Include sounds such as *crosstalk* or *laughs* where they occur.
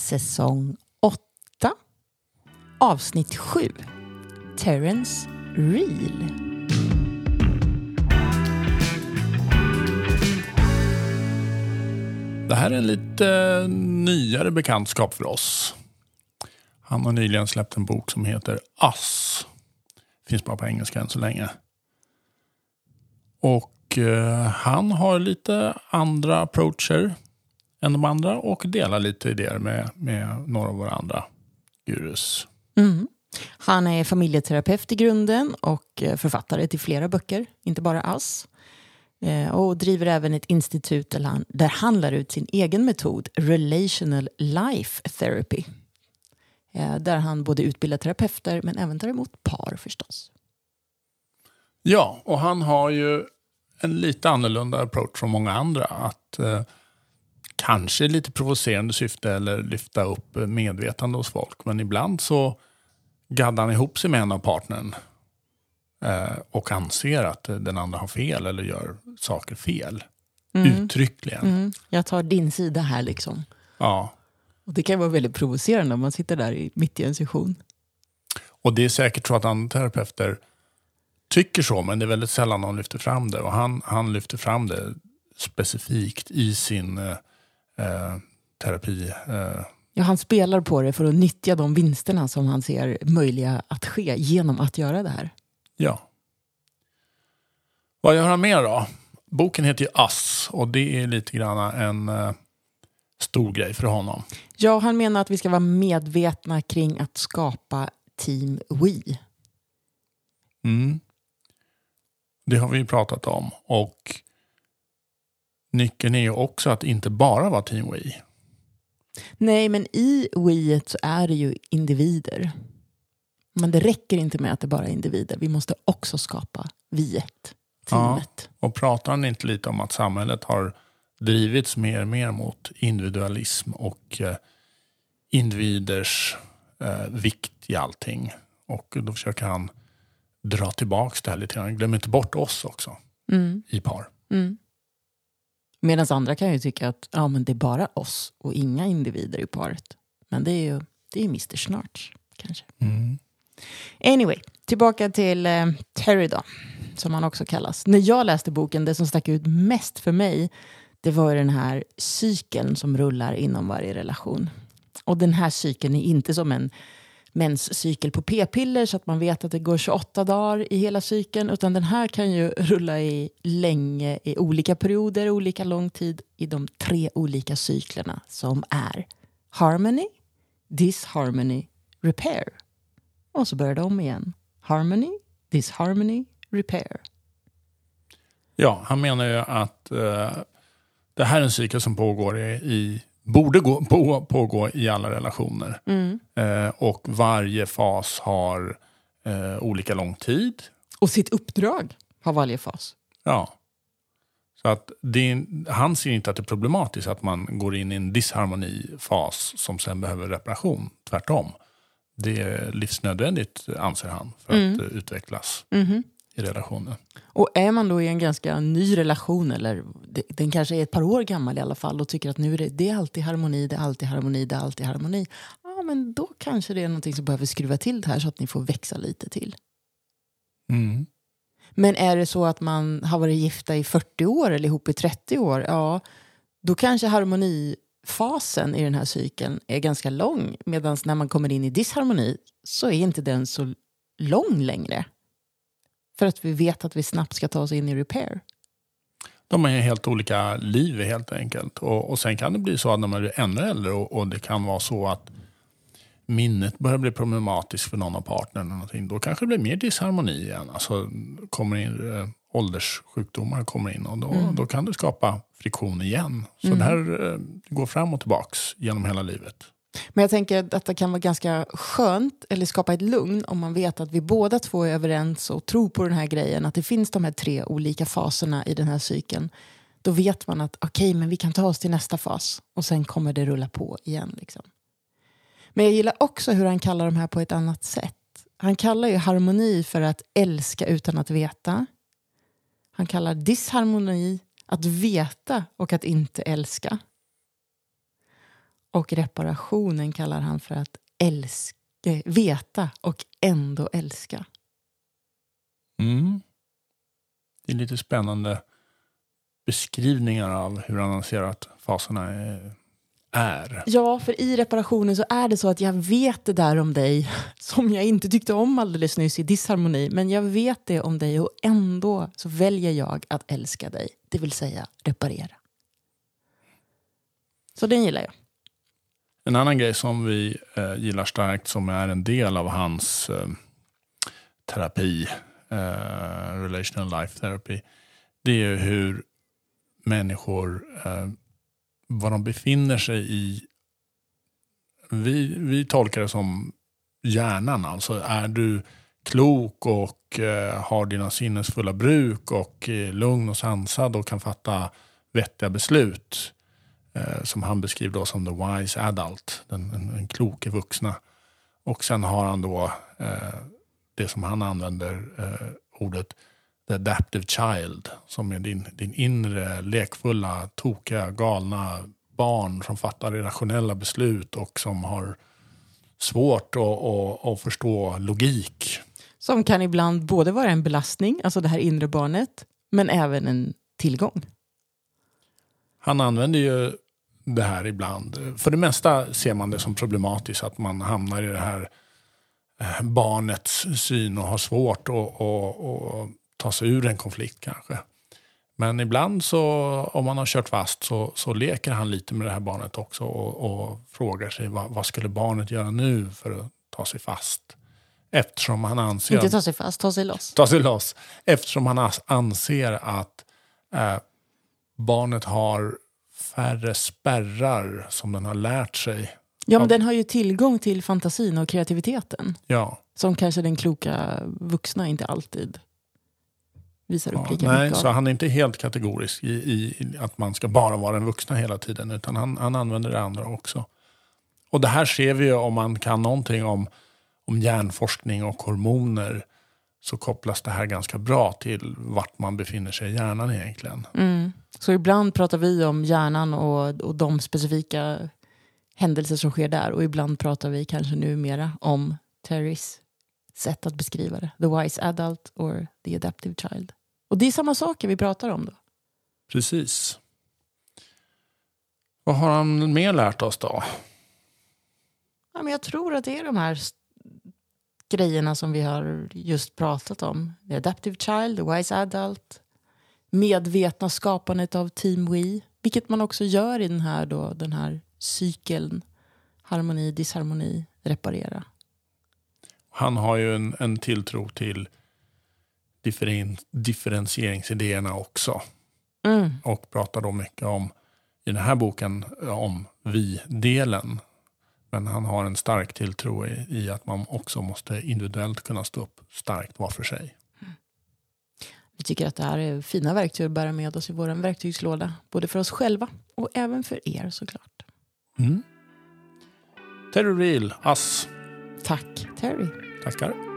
säsong 8, avsnitt 7. Terrence Real. Det här är en lite nyare bekantskap för oss. Han har nyligen släppt en bok som heter Us. Finns bara på engelska än så länge. Och eh, han har lite andra approacher än de andra och delar lite idéer med, med några av våra andra gurus. Mm. Han är familjeterapeut i grunden och eh, författare till flera böcker, inte bara Ass. Eh, och driver även ett institut där han, där han lär ut sin egen metod, Relational Life Therapy. Eh, där han både utbildar terapeuter men även tar emot par förstås. Ja, och han har ju en lite annorlunda approach från många andra. Att kanske lite provocerande syfte eller lyfta upp medvetande hos folk. Men ibland så gaddar han ihop sig med en av partnern eh, och anser att den andra har fel eller gör saker fel. Mm. Uttryckligen. Mm. Jag tar din sida här liksom. Ja. Och det kan vara väldigt provocerande om man sitter där i, mitt i en session. Och det är säkert så att andra terapeuter tycker så, men det är väldigt sällan de lyfter fram det. Och han, han lyfter fram det specifikt i sin eh, terapi. Eh. Ja, han spelar på det för att nyttja de vinsterna som han ser möjliga att ske genom att göra det här. Ja. Vad gör han mer då? Boken heter ju Ass och det är lite grann en eh, stor grej för honom. Ja, han menar att vi ska vara medvetna kring att skapa Team We. Mm. Det har vi pratat om. Och nyckeln är ju också att inte bara vara Team We. Nej, men i We så är det ju individer. Men det räcker inte med att det bara är individer. Vi måste också skapa viet, teamet. Ja, och pratar han inte lite om att samhället har drivits mer och mer mot individualism och eh, individers eh, vikt i allting. Och då försöker han dra tillbaka det här lite grann. Glöm inte bort oss också mm. i par. Mm. Medan andra kan ju tycka att ja, men det är bara oss och inga individer i paret. Men det är ju det är Mr Snarch kanske. Mm. Anyway, tillbaka till eh, Terry då, som han också kallas. När jag läste boken, det som stack ut mest för mig, det var den här cykeln som rullar inom varje relation. Och den här cykeln är inte som en menscykel på p-piller så att man vet att det går 28 dagar i hela cykeln. Utan den här kan ju rulla i länge, i olika perioder, olika lång tid i de tre olika cyklerna som är harmony, disharmony, repair. Och så börjar det om igen. Harmony, disharmony, repair. Ja, han menar ju att eh, det här är en cykel som pågår i, i borde gå, på, pågå i alla relationer. Mm. Eh, och varje fas har eh, olika lång tid. Och sitt uppdrag har varje fas. Ja. Så att det, han ser inte att det är problematiskt att man går in i en disharmonifas som sen behöver reparation. Tvärtom. Det är livsnödvändigt anser han för Mm. att eh, utvecklas Mhm. I relationen. Och är man då i en ganska ny relation, eller den kanske är ett par år gammal i alla fall och tycker att nu är det, det är alltid harmoni, det är alltid harmoni, det är alltid harmoni. Ja, men då kanske det är någonting som behöver skruva till det här så att ni får växa lite till. Mm. Men är det så att man har varit gifta i 40 år eller ihop i 30 år, ja, då kanske harmonifasen i den här cykeln är ganska lång. Medan när man kommer in i disharmoni så är inte den så lång längre. För att vi vet att vi snabbt ska ta oss in i repair. De har helt olika liv helt enkelt. Och, och sen kan det bli så att när man blir ännu äldre och, och det kan vara så att minnet börjar bli problematiskt för någon av partnerna. Då kanske det blir mer disharmoni igen. Alltså kommer in, eh, ålderssjukdomar kommer in och då, Mm. då kan det skapa friktion igen. Så Mm. det här eh, går fram och tillbaks genom hela livet. Men jag tänker att det kan vara ganska skönt, eller skapa ett lugn, om man vet att vi båda två är överens och tror på den här grejen, att det finns de här tre olika faserna i den här cykeln. Då vet man att okej, men vi kan ta oss till nästa fas och sen kommer det rulla på igen. Liksom. Men jag gillar också hur han kallar de här på ett annat sätt. Han kallar ju harmoni för att älska utan att veta. Han kallar disharmoni att veta och att inte älska. Och reparationen kallar han för att älska, veta och ändå älska. Mm. Det är lite spännande beskrivningar av hur han anser att faserna är. är. Ja, för i reparationen så är det så att jag vet det där om dig *laughs* som jag inte tyckte om alldeles nyss i disharmoni. Men jag vet det om dig och ändå så väljer jag att älska dig. Det vill säga reparera. Så den gillar jag. En annan grej som vi eh, gillar starkt som är en del av hans eh, terapi, eh, relational life therapy, det är hur människor, eh, vad de befinner sig i. Vi, vi tolkar det som hjärnan, alltså är du klok och eh, har dina sinnesfulla bruk och är lugn och sansad och kan fatta vettiga beslut eh, Eh, som han beskriver då som the wise adult, den, den, den kloke vuxna. Och sen har han då eh, det som han använder eh, ordet the adaptive child, som är din, din inre lekfulla, tokiga, galna barn som fattar irrationella beslut och som har svårt att, att, att förstå logik. Som kan ibland både vara en belastning, alltså det här inre barnet, men även en tillgång. Han använder ju det här ibland. För det mesta ser man det som problematiskt att man hamnar i det här eh, barnets syn och har svårt att, att, att ta sig ur en konflikt kanske. Men ibland så, om man har kört fast så, så leker han lite med det här barnet också och, och frågar sig vad, vad, skulle barnet göra nu för att ta sig fast. Eftersom han anser... Inte ta sig fast, ta sig loss. Ta sig loss. Eftersom han anser att eh, barnet har färre spärrar som den har lärt sig. Ja, men den har ju tillgång till fantasin och kreativiteten. Ja. Som kanske den kloka vuxna inte alltid visar upp lika ja, nej, mycket Så av. han är inte helt kategorisk i, i, att man ska bara vara den vuxna hela tiden. Utan han, han använder det andra också. Och det här ser vi ju om man kan någonting om, om hjärnforskning och hormoner. Så kopplas det här ganska bra till vart man befinner sig i hjärnan egentligen. Mm. Så ibland pratar vi om hjärnan och, och de specifika händelser som sker där. Och ibland pratar vi kanske numera om Terrys sätt att beskriva det. The wise adult or the adaptive child. Och det är samma saker vi pratar om då. Precis. Vad har han mer lärt oss då? Ja, men jag tror att det är de här grejerna som vi har just pratat om. The adaptive child, the wise adult. Medvetna skapandet av team we. Vilket man också gör i den här, då, den här cykeln. Harmoni, disharmoni, reparera. Han har ju en, en tilltro till differen, differentieringsidéerna också. Mm. Och pratar då mycket om, i den här boken, om vi-delen. Men han har en stark tilltro i, i att man också måste individuellt kunna stå upp starkt var för sig. Vi tycker att det här är fina verktyg att bära med oss i vår verktygslåda. Både för oss själva och även för er såklart. Mm. Terry Real, Ass. Tack Terry. Tackar.